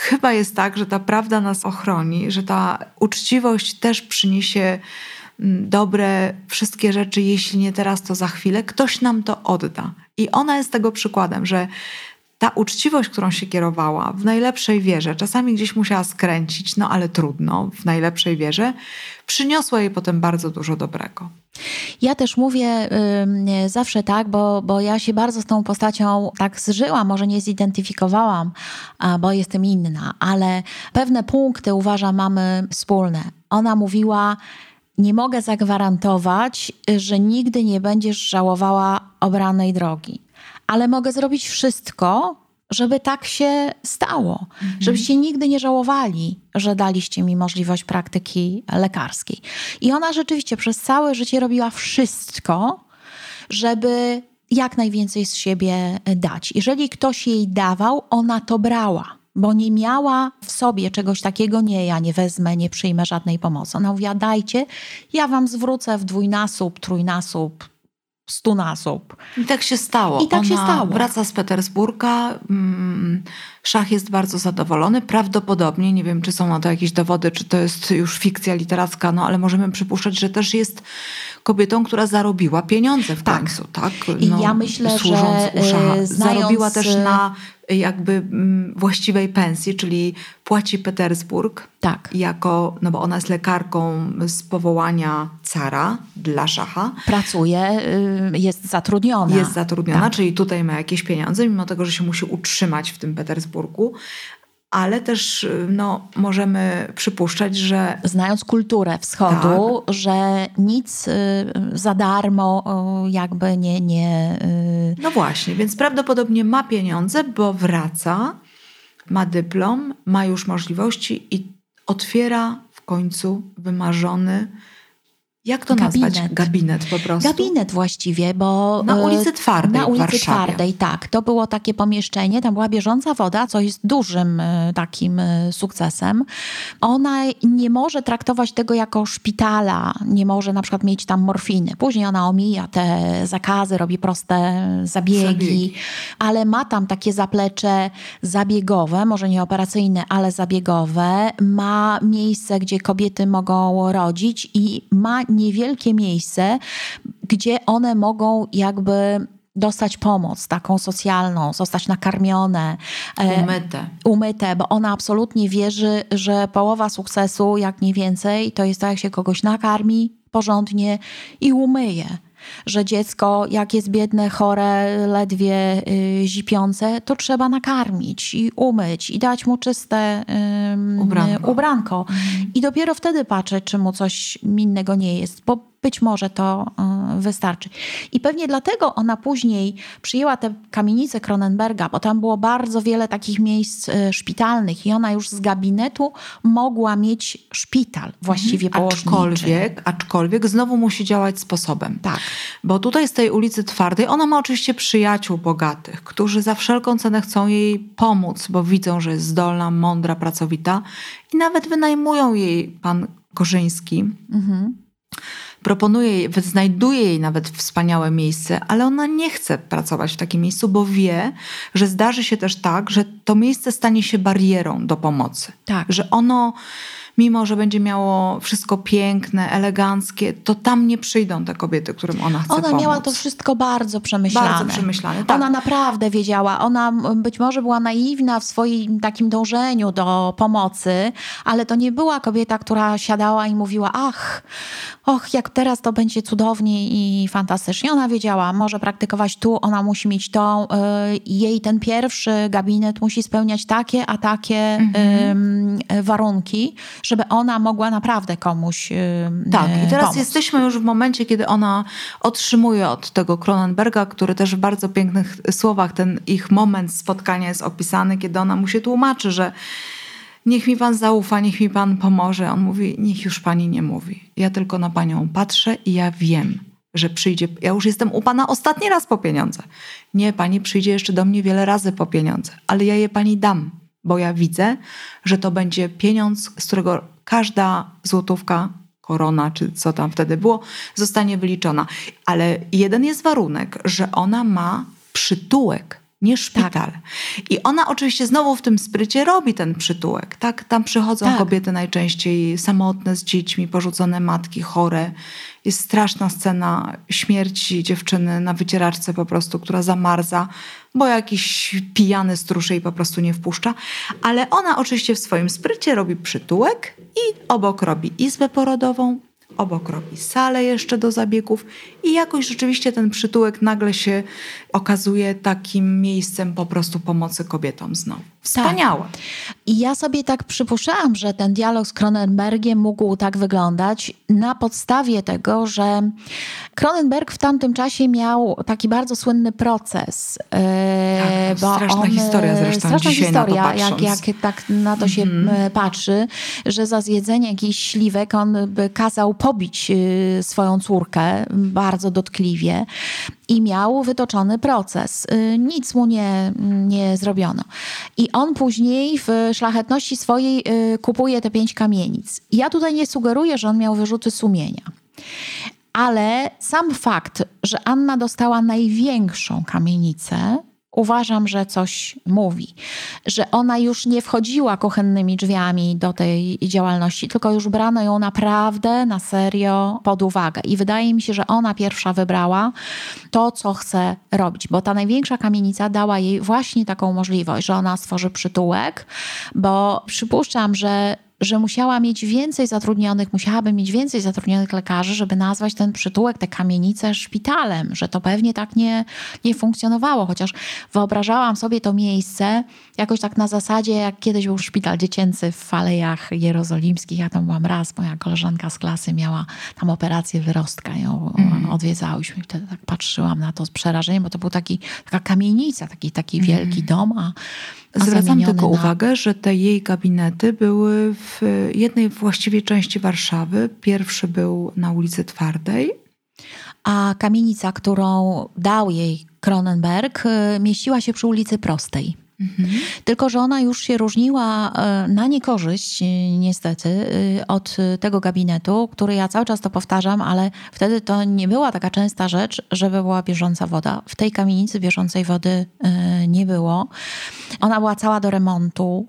B: chyba jest tak, że ta prawda nas ochroni, że ta uczciwość też przyniesie mm, dobre wszystkie rzeczy, jeśli nie teraz, to za chwilę. Ktoś nam to odda. I ona jest tego przykładem, że ta uczciwość, którą się kierowała w najlepszej wierze, czasami gdzieś musiała skręcić, no ale trudno, w najlepszej wierze, przyniosła jej potem bardzo dużo dobrego.
C: Ja też mówię y, zawsze tak, bo, bo ja się bardzo z tą postacią tak zżyłam, może nie zidentyfikowałam, bo jestem inna, ale pewne punkty uważam mamy wspólne. Ona mówiła, nie mogę zagwarantować, że nigdy nie będziesz żałowała obranej drogi ale mogę zrobić wszystko, żeby tak się stało, mhm. żebyście nigdy nie żałowali, że daliście mi możliwość praktyki lekarskiej. I ona rzeczywiście przez całe życie robiła wszystko, żeby jak najwięcej z siebie dać. Jeżeli ktoś jej dawał, ona to brała. Bo nie miała w sobie czegoś takiego, nie, ja nie wezmę, nie przyjmę żadnej pomocy. Ona mówiła, dajcie, ja wam zwrócę w dwójnasób, trójnasób, stóp.
B: I tak się stało.
C: I tak
B: Ona
C: się stało.
B: Wraca z Petersburga. Mm, Szach jest bardzo zadowolony. Prawdopodobnie, nie wiem, czy są na to jakieś dowody, czy to jest już fikcja literacka, no ale możemy przypuszczać, że też jest kobietą, która zarobiła pieniądze w tak. końcu. Tak.
C: I no, ja myślę, że
B: u Szacha. E, zarobiła też na jakby mm, właściwej pensji, czyli płaci Petersburg
C: tak.
B: jako, no bo ona jest lekarką z powołania cara dla szacha.
C: Pracuje, y, jest zatrudniona.
B: Jest zatrudniona, tak. czyli tutaj ma jakieś pieniądze, mimo tego, że się musi utrzymać w tym Petersburgu, ale też no, możemy przypuszczać, że.
C: Znając kulturę wschodu, tak. że nic y, za darmo jakby nie. nie
B: y... No właśnie, więc prawdopodobnie ma pieniądze, bo wraca, ma dyplom, ma już możliwości i otwiera w końcu wymarzony jak to
C: gabinet.
B: nazwać? Gabinet po prostu.
C: Gabinet właściwie, bo.
B: Na ulicy Twardej.
C: Na ulicy Twardej, tak. To było takie pomieszczenie, tam była bieżąca woda, co jest dużym e, takim e, sukcesem. Ona nie może traktować tego jako szpitala, nie może na przykład mieć tam morfiny. Później ona omija te zakazy, robi proste zabiegi, zabiegi. ale ma tam takie zaplecze zabiegowe, może nie operacyjne, ale zabiegowe. Ma miejsce, gdzie kobiety mogą rodzić i ma niewielkie miejsce, gdzie one mogą jakby dostać pomoc taką socjalną, zostać nakarmione.
B: E, umyte.
C: Umyte, bo ona absolutnie wierzy, że połowa sukcesu, jak nie więcej, to jest to, jak się kogoś nakarmi porządnie i umyje że dziecko, jak jest biedne, chore, ledwie y, zipiące, to trzeba nakarmić i umyć i dać mu czyste
B: y, ubranko.
C: ubranko. Mhm. I dopiero wtedy patrzeć, czy mu coś innego nie jest. Bo być może to y, wystarczy. I pewnie dlatego ona później przyjęła tę kamienicę Kronenberga, bo tam było bardzo wiele takich miejsc y, szpitalnych i ona już z gabinetu mogła mieć szpital właściwie mhm. położniczy.
B: Aczkolwiek, aczkolwiek znowu musi działać sposobem.
C: Tak.
B: Bo tutaj z tej ulicy Twardej ona ma oczywiście przyjaciół bogatych, którzy za wszelką cenę chcą jej pomóc, bo widzą, że jest zdolna, mądra, pracowita i nawet wynajmują jej pan Korzyński. Mhm proponuje jej, znajduje jej nawet wspaniałe miejsce, ale ona nie chce pracować w takim miejscu, bo wie, że zdarzy się też tak, że to miejsce stanie się barierą do pomocy.
C: Tak.
B: Że ono mimo że będzie miało wszystko piękne, eleganckie, to tam nie przyjdą te kobiety, którym ona chce
C: Ona
B: pomóc.
C: miała to wszystko bardzo przemyślane.
B: Bardzo przemyślane, tak.
C: Ona naprawdę wiedziała. Ona być może była naiwna w swoim takim dążeniu do pomocy, ale to nie była kobieta, która siadała i mówiła, ach, och, jak teraz to będzie cudownie i fantastycznie. Ona wiedziała, może praktykować tu, ona musi mieć to. Y, jej ten pierwszy gabinet musi spełniać takie, a takie mhm. warunki, żeby ona mogła naprawdę komuś
B: Tak, i teraz
C: pomóc.
B: jesteśmy już w momencie, kiedy ona otrzymuje od tego Cronenberga, który też w bardzo pięknych słowach ten ich moment spotkania jest opisany, kiedy ona mu się tłumaczy, że niech mi pan zaufa, niech mi pan pomoże. On mówi, niech już pani nie mówi. Ja tylko na panią patrzę i ja wiem, że przyjdzie, ja już jestem u pana ostatni raz po pieniądze. Nie, pani przyjdzie jeszcze do mnie wiele razy po pieniądze, ale ja je pani dam bo ja widzę, że to będzie pieniądz, z którego każda złotówka, korona, czy co tam wtedy było, zostanie wyliczona. Ale jeden jest warunek, że ona ma przytułek nie szpital. Tak. I ona oczywiście znowu w tym sprycie robi ten przytułek. Tak? Tam przychodzą tak. kobiety najczęściej samotne z dziećmi, porzucone matki, chore. Jest straszna scena śmierci dziewczyny na wycieraczce po prostu, która zamarza, bo jakiś pijany stróż jej po prostu nie wpuszcza. Ale ona oczywiście w swoim sprycie robi przytułek i obok robi izbę porodową, obok robi salę jeszcze do zabiegów i jakoś rzeczywiście ten przytułek nagle się okazuje takim miejscem po prostu pomocy kobietom znowu. Wspaniałe. Tak.
C: I ja sobie tak przypuszczałam, że ten dialog z Cronenbergiem mógł tak wyglądać na podstawie tego, że Cronenberg w tamtym czasie miał taki bardzo słynny proces.
B: E, tak, bo straszna on, historia zresztą Straszna historia,
C: jak, jak tak na to się mm-hmm. patrzy, że za zjedzenie jakichś śliwek on by kazał pobić swoją córkę bardzo dotkliwie i miał wytoczony proces. Y, nic mu nie, nie zrobiono. I on później w szlachetności swojej y, kupuje te pięć kamienic. Ja tutaj nie sugeruję, że on miał wyrzuty sumienia. Ale sam fakt, że Anna dostała największą kamienicę, uważam, że coś mówi, że ona już nie wchodziła kuchennymi drzwiami do tej działalności, tylko już brano ją naprawdę na serio pod uwagę. I wydaje mi się, że ona pierwsza wybrała to, co chce robić, bo ta największa kamienica dała jej właśnie taką możliwość, że ona stworzy przytułek, bo przypuszczam, że że musiała mieć więcej zatrudnionych, musiałaby mieć więcej zatrudnionych lekarzy, żeby nazwać ten przytułek, tę kamienicę szpitalem, że to pewnie tak nie, nie funkcjonowało. Chociaż wyobrażałam sobie to miejsce jakoś tak na zasadzie, jak kiedyś był szpital dziecięcy w Falejach Jerozolimskich. Ja tam byłam raz, moja koleżanka z klasy miała tam operację wyrostka, ją mm. odwiedzałyśmy. Wtedy tak patrzyłam na to z przerażeniem, bo to był taki, taka kamienica, taki, taki mm. wielki dom, a
B: Zwracam tylko na... uwagę, że te jej gabinety były w jednej właściwie części Warszawy. Pierwszy był na ulicy Twardej.
C: A kamienica, którą dał jej Kronenberg, y, mieściła się przy ulicy Prostej. Mhm. Tylko, że ona już się różniła e, na niekorzyść, e, niestety, e, od tego gabinetu, który ja cały czas to powtarzam, ale wtedy to nie była taka częsta rzecz, żeby była bieżąca woda. W tej kamienicy bieżącej wody nie było. Ona była cała do remontu.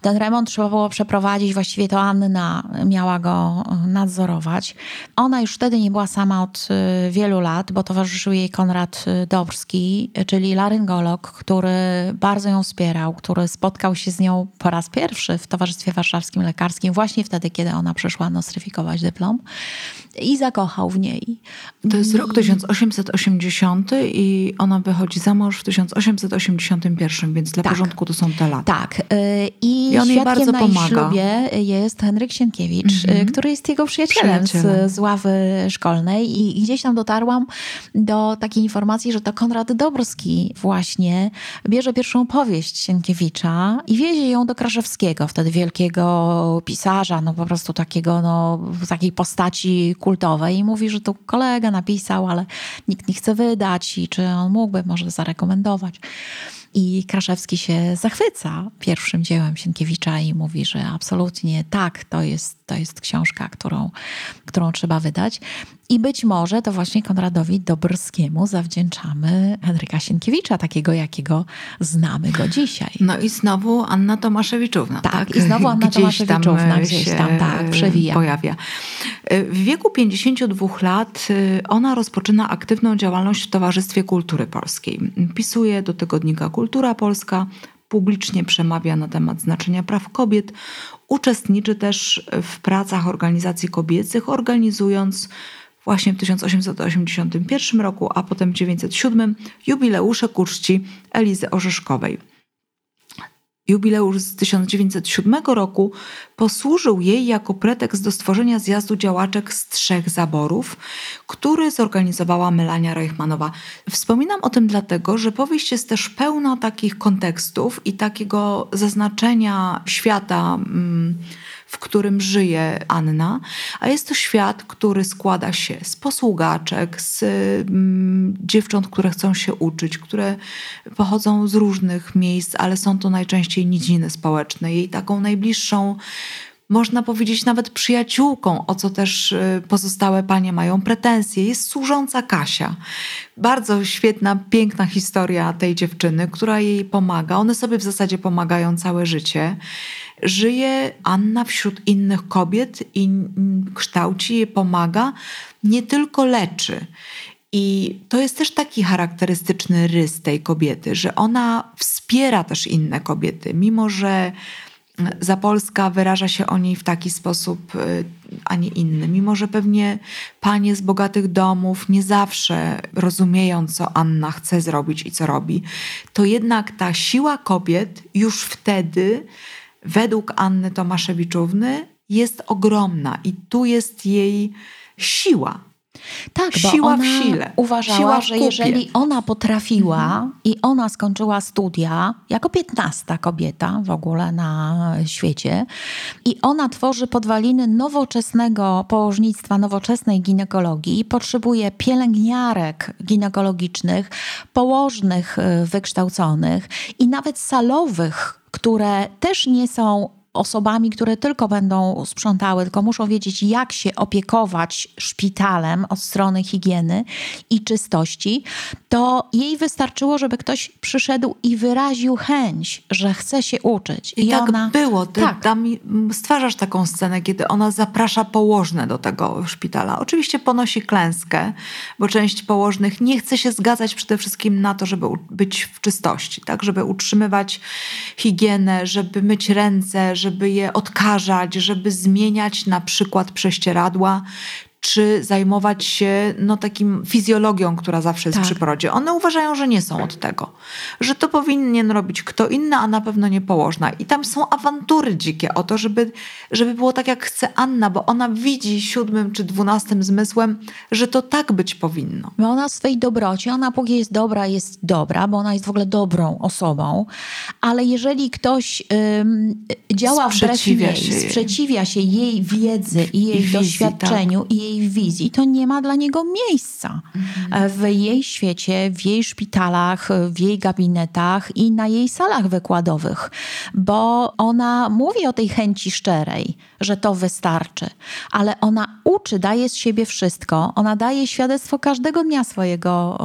C: Ten remont trzeba było przeprowadzić, właściwie to Anna miała go nadzorować. Ona już wtedy nie była sama od wielu lat, bo towarzyszył jej Konrad Dobrski, czyli laryngolog, który bardzo ją wspierał, który spotkał się z nią po raz pierwszy w Towarzystwie Warszawskim Lekarskim, właśnie wtedy, kiedy ona przyszła nostryfikować dyplom i zakochał w niej.
B: To jest rok 1880 i ona wychodzi za mąż w 1881, więc dla tak. porządku to są te lata.
C: Tak. Y, I, I on jej bardzo na pomaga. ślubie jest Henryk Sienkiewicz, mm -hmm. który jest jego przyjacielem, z, z ławy szkolnej i gdzieś tam dotarłam do takiej informacji, że to Konrad Dobrski właśnie bierze pierwszą powieść Sienkiewicza i wiezie ją do Kraszewskiego, wtedy wielkiego pisarza, no po prostu takiego, no takiej postaci kultowej i mówi, że to kolega napisał, ale nikt nie chce wydać i czy on mógłby może zarekomendować. I Kraszewski się zachwyca pierwszym dziełem Sienkiewicza i mówi, że absolutnie tak, to jest, to jest książka, którą, którą trzeba wydać. I być może to właśnie Konradowi Dobrskiemu zawdzięczamy Henryka Sienkiewicza, takiego jakiego znamy go dzisiaj.
B: No i znowu Anna Tomaszewiczówna.
C: Tak, tak? i znowu Anna gdzieś Tomaszewiczówna tam gdzieś tam tak, przewija.
B: pojawia. W wieku 52 lat y, ona rozpoczyna aktywną działalność w Towarzystwie Kultury Polskiej. Pisuje do tygodnika Kultura Polska, publicznie przemawia na temat znaczenia praw kobiet, uczestniczy też w pracach organizacji kobiecych, organizując właśnie w 1881 roku, a potem w 1907 jubileusze ku Elizy Orzeszkowej. Jubileusz z 1907 roku posłużył jej jako pretekst do stworzenia zjazdu działaczek z trzech zaborów, który zorganizowała Melania Reichmanowa. Wspominam o tym dlatego, że powieść jest też pełna takich kontekstów i takiego zaznaczenia świata. Hmm, w którym żyje Anna, a jest to świat, który składa się z posługaczek, z mm, dziewcząt, które chcą się uczyć, które pochodzą z różnych miejsc, ale są to najczęściej nidziny społeczne. Jej taką najbliższą można powiedzieć nawet przyjaciółką, o co też y, pozostałe panie mają pretensje, jest służąca Kasia. Bardzo świetna, piękna historia tej dziewczyny, która jej pomaga. One sobie w zasadzie pomagają całe życie żyje Anna wśród innych kobiet i kształci je, pomaga, nie tylko leczy. I to jest też taki charakterystyczny rys tej kobiety, że ona wspiera też inne kobiety, mimo że Zapolska wyraża się o niej w taki sposób, y, a nie inny. Mimo, że pewnie panie z bogatych domów nie zawsze rozumieją, co Anna chce zrobić i co robi, to jednak ta siła kobiet już wtedy według Anny Tomaszewiczówny jest ogromna i tu jest jej siła.
C: Tak, bo siła ona w sile. uważała, siła że jeżeli ona potrafiła mhm. i ona skończyła studia jako piętnasta kobieta w ogóle na świecie i ona tworzy podwaliny nowoczesnego położnictwa, nowoczesnej ginekologii, potrzebuje pielęgniarek ginekologicznych, położnych y, wykształconych i nawet salowych które też nie są osobami, które tylko będą sprzątały, tylko muszą wiedzieć, jak się opiekować szpitalem od strony higieny i czystości, to jej wystarczyło, żeby ktoś przyszedł i wyraził chęć, że chce się uczyć.
B: I, I tak ona... było. Ty tak. Tam stwarzasz taką scenę, kiedy ona zaprasza położne do tego szpitala. Oczywiście ponosi klęskę, bo część położnych nie chce się zgadzać przede wszystkim na to, żeby być w czystości, tak? żeby utrzymywać higienę, żeby myć ręce, żeby je odkażać, żeby zmieniać na przykład prześcieradła, czy zajmować się no, takim fizjologią, która zawsze jest tak. przy porodzie. One uważają, że nie są od tego. Że to powinien robić kto inny, a na pewno nie położna. I tam są awantury dzikie o to, żeby, żeby było tak, jak chce Anna, bo ona widzi siódmym czy dwunastym zmysłem, że to tak być powinno.
C: Bo ona w swej dobroci, ona póki jest dobra, jest dobra, bo ona jest w ogóle dobrą osobą, ale jeżeli ktoś ym, działa wbrew jej, się sprzeciwia się jej wiedzy i jej wizji, doświadczeniu tak. i jej jej wizji, to nie ma dla niego miejsca. Mhm. w jej świecie, w jej szpitalach, w jej gabinetach i na jej salach wykładowych, bo ona mówi o tej chęci szczerej, że to wystarczy, ale ona uczy, daje z siebie wszystko, ona daje świadectwo każdego dnia swojego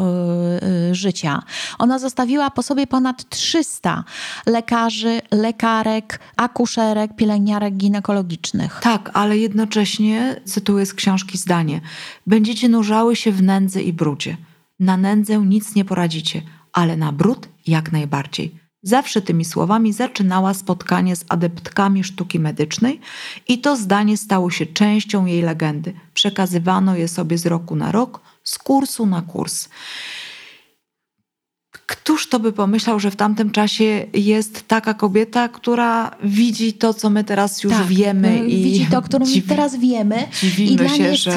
C: yy, życia. Ona zostawiła po sobie ponad 300 lekarzy, lekarek, akuszerek, pielęgniarek ginekologicznych.
B: Tak, ale jednocześnie, cytuję z książki zdanie. Będziecie nurzały się w nędzy i brudzie. Na nędzę nic nie poradzicie, ale na brud jak najbardziej. Zawsze tymi słowami zaczynała spotkanie z adeptkami sztuki medycznej i to zdanie stało się częścią jej legendy. Przekazywano je sobie z roku na rok, z kursu na kurs. Któż to by pomyślał, że w tamtym czasie jest taka kobieta, która widzi to, co my teraz już
C: tak,
B: wiemy i
C: widzi to, którą dziwi, teraz wiemy. I dla,
B: się,
C: jest,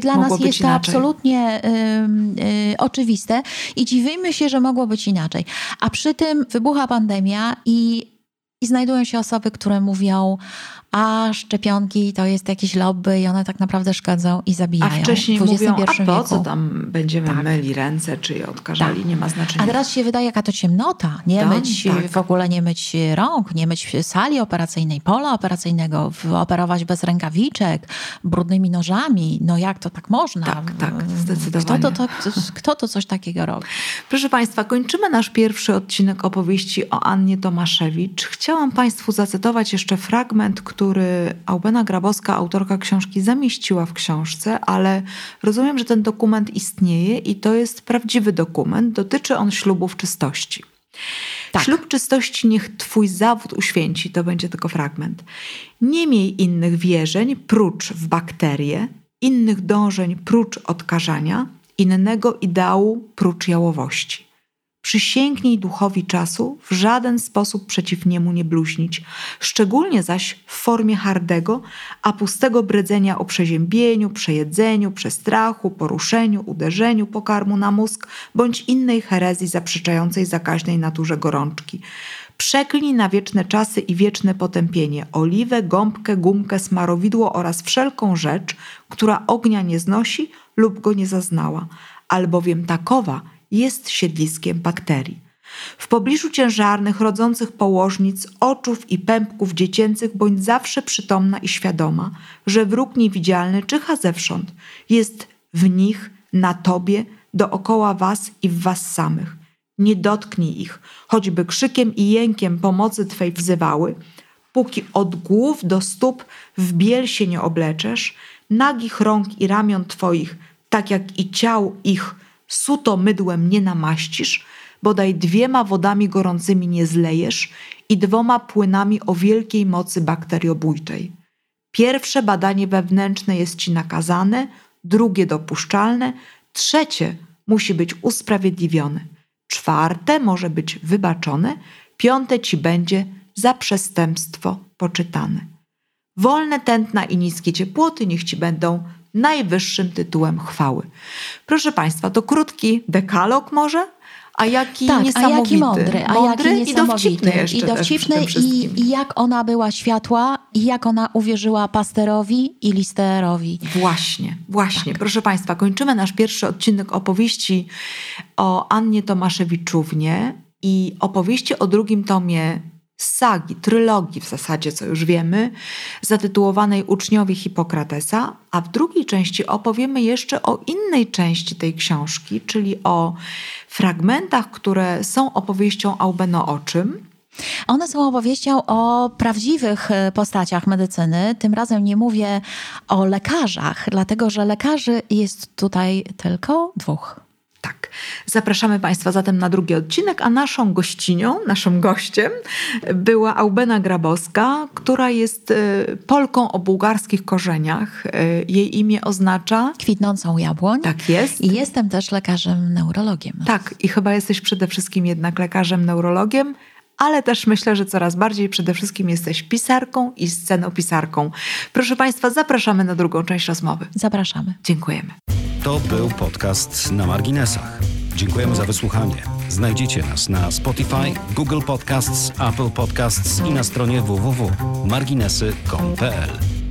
C: dla nas jest to absolutnie y, y, oczywiste. I dziwimy się, że mogło być inaczej. A przy tym wybucha pandemia i, i znajdują się osoby, które mówią a szczepionki to jest jakieś lobby i one tak naprawdę szkodzą i zabijają.
B: A wcześniej w mówią, a po co tam będziemy tak. myli ręce, czy je odkażali, tak. nie ma znaczenia.
C: A teraz się wydaje, jaka to ciemnota. Nie tak, myć, tak. w ogóle nie myć rąk, nie myć sali operacyjnej, pola operacyjnego, operować bez rękawiczek, brudnymi nożami. No jak to tak można?
B: Tak, tak, zdecydowanie.
C: Kto to, to, kto to coś takiego robi?
B: Proszę Państwa, kończymy nasz pierwszy odcinek opowieści o Annie Tomaszewicz. Chciałam Państwu zacytować jeszcze fragment, który który Aubena Grabowska, autorka książki, zamieściła w książce, ale rozumiem, że ten dokument istnieje i to jest prawdziwy dokument. Dotyczy on ślubów czystości. Tak. Ślub czystości niech Twój zawód uświęci, to będzie tylko fragment. Nie miej innych wierzeń prócz w bakterie, innych dążeń prócz odkażania, innego ideału prócz jałowości. Przysięgnij duchowi czasu w żaden sposób przeciw niemu nie bluźnić, szczególnie zaś w formie hardego, a pustego bredzenia o przeziębieniu, przejedzeniu, przestrachu, poruszeniu, uderzeniu pokarmu na mózg bądź innej herezji zaprzeczającej zakaźnej naturze gorączki. Przeklnij na wieczne czasy i wieczne potępienie oliwę, gąbkę, gumkę, smarowidło oraz wszelką rzecz, która ognia nie znosi lub go nie zaznała, albowiem takowa – jest siedliskiem bakterii. W pobliżu ciężarnych, rodzących położnic, oczów i pępków dziecięcych bądź zawsze przytomna i świadoma, że wróg niewidzialny czyha zewsząd, jest w nich, na tobie, dookoła was i w was samych. Nie dotknij ich, choćby krzykiem i jękiem pomocy Twej wzywały, póki od głów do stóp w biel się nie obleczesz, nagich rąk i ramion Twoich, tak jak i ciał ich, suto mydłem nie namaścisz, bodaj dwiema wodami gorącymi nie zlejesz i dwoma płynami o wielkiej mocy bakteriobójczej. Pierwsze badanie wewnętrzne jest ci nakazane, drugie dopuszczalne, trzecie musi być usprawiedliwione, czwarte może być wybaczone, piąte ci będzie za przestępstwo poczytane. Wolne tętna i niskie ciepłoty niech ci będą najwyższym tytułem chwały. Proszę Państwa, to krótki dekalog może, a jaki tak, niesamowity.
C: A jaki mądry, a
B: mądry
C: jaki niesamowity. I dowcipny, i, i, jak ona była światła, i jak ona uwierzyła Pasterowi i Listerowi.
B: Właśnie, właśnie. Tak. Proszę Państwa, kończymy nasz pierwszy odcinek opowieści o Annie Tomaszewiczównie i opowieści o drugim tomie sagi, trylogii w zasadzie, co już wiemy, zatytułowanej Uczniowie Hipokratesa, a w drugiej części opowiemy jeszcze o innej części tej książki, czyli o fragmentach, które są opowieścią Aubeno o czym.
C: One są opowieścią o prawdziwych e, postaciach medycyny. Tym razem nie mówię o lekarzach, dlatego że lekarzy jest tutaj tylko dwóch.
B: Tak. Zapraszamy Państwa zatem na drugi odcinek, a naszą gościnią, naszym gościem była Aubena Grabowska, która jest e, Polką o bułgarskich korzeniach. E, jej imię oznacza...
C: Kwitnącą jabłoń.
B: Tak jest.
C: I jestem też lekarzem neurologiem.
B: Tak, i chyba jesteś przede wszystkim jednak lekarzem neurologiem, ale też myślę, że coraz bardziej przede wszystkim jesteś pisarką i scenopisarką. Proszę Państwa, zapraszamy na drugą część rozmowy.
C: Zapraszamy.
B: Dziękujemy.
A: To był podcast na marginesach. Dziękujemy za wysłuchanie. Znajdziecie nas na Spotify, Google Podcasts, Apple Podcasts i na stronie www.marginesy.pl.